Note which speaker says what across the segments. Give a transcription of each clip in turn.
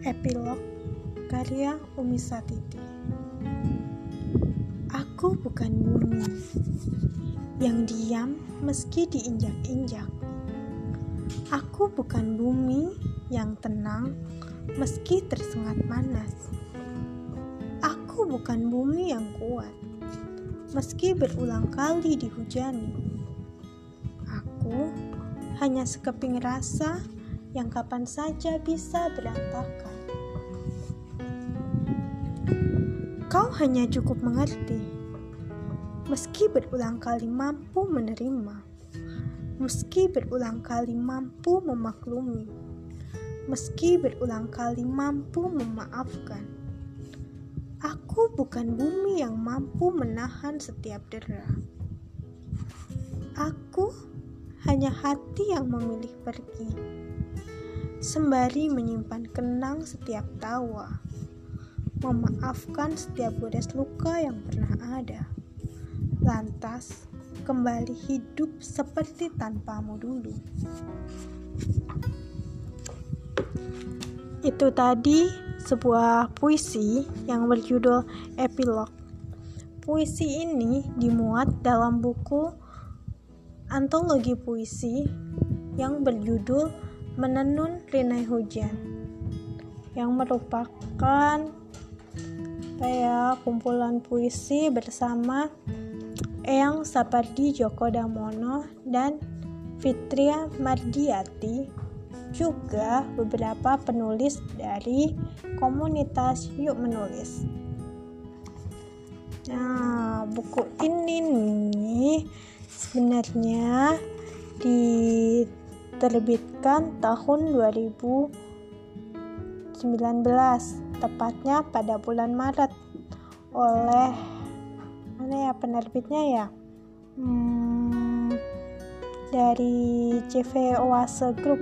Speaker 1: Epilog karya Umi Satiti Aku bukan bumi yang diam meski diinjak-injak. Aku bukan bumi yang tenang meski tersengat panas. Aku bukan bumi yang kuat meski berulang kali dihujani. Aku hanya sekeping rasa yang kapan saja bisa berantakan. Kau hanya cukup mengerti, meski berulang kali mampu menerima, meski berulang kali mampu memaklumi, meski berulang kali mampu memaafkan. Aku bukan bumi yang mampu menahan setiap dera. Aku hanya hati yang memilih pergi sembari menyimpan kenang setiap tawa, memaafkan setiap gores luka yang pernah ada, lantas kembali hidup seperti tanpamu dulu. Itu tadi sebuah puisi yang berjudul Epilog. Puisi ini dimuat dalam buku antologi puisi yang berjudul Menenun Rinai Hujan yang merupakan ya, kumpulan puisi bersama Eyang Sapardi Djoko Damono dan Fitria Mardiati juga beberapa penulis dari komunitas Yuk Menulis. Nah, buku ini nih sebenarnya di diterbitkan tahun 2019 tepatnya pada bulan Maret. Oleh mana ya penerbitnya ya? Hmm, dari CV Oase Group.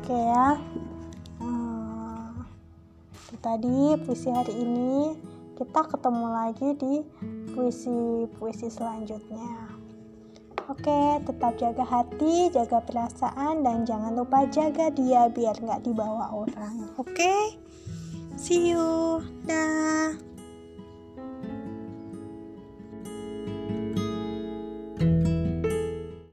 Speaker 1: Oke ya. Hmm, tadi puisi hari ini. Kita ketemu lagi di puisi-puisi selanjutnya Oke, tetap jaga hati, jaga perasaan, dan jangan lupa jaga dia biar nggak dibawa orang. Oke, see you. Dah.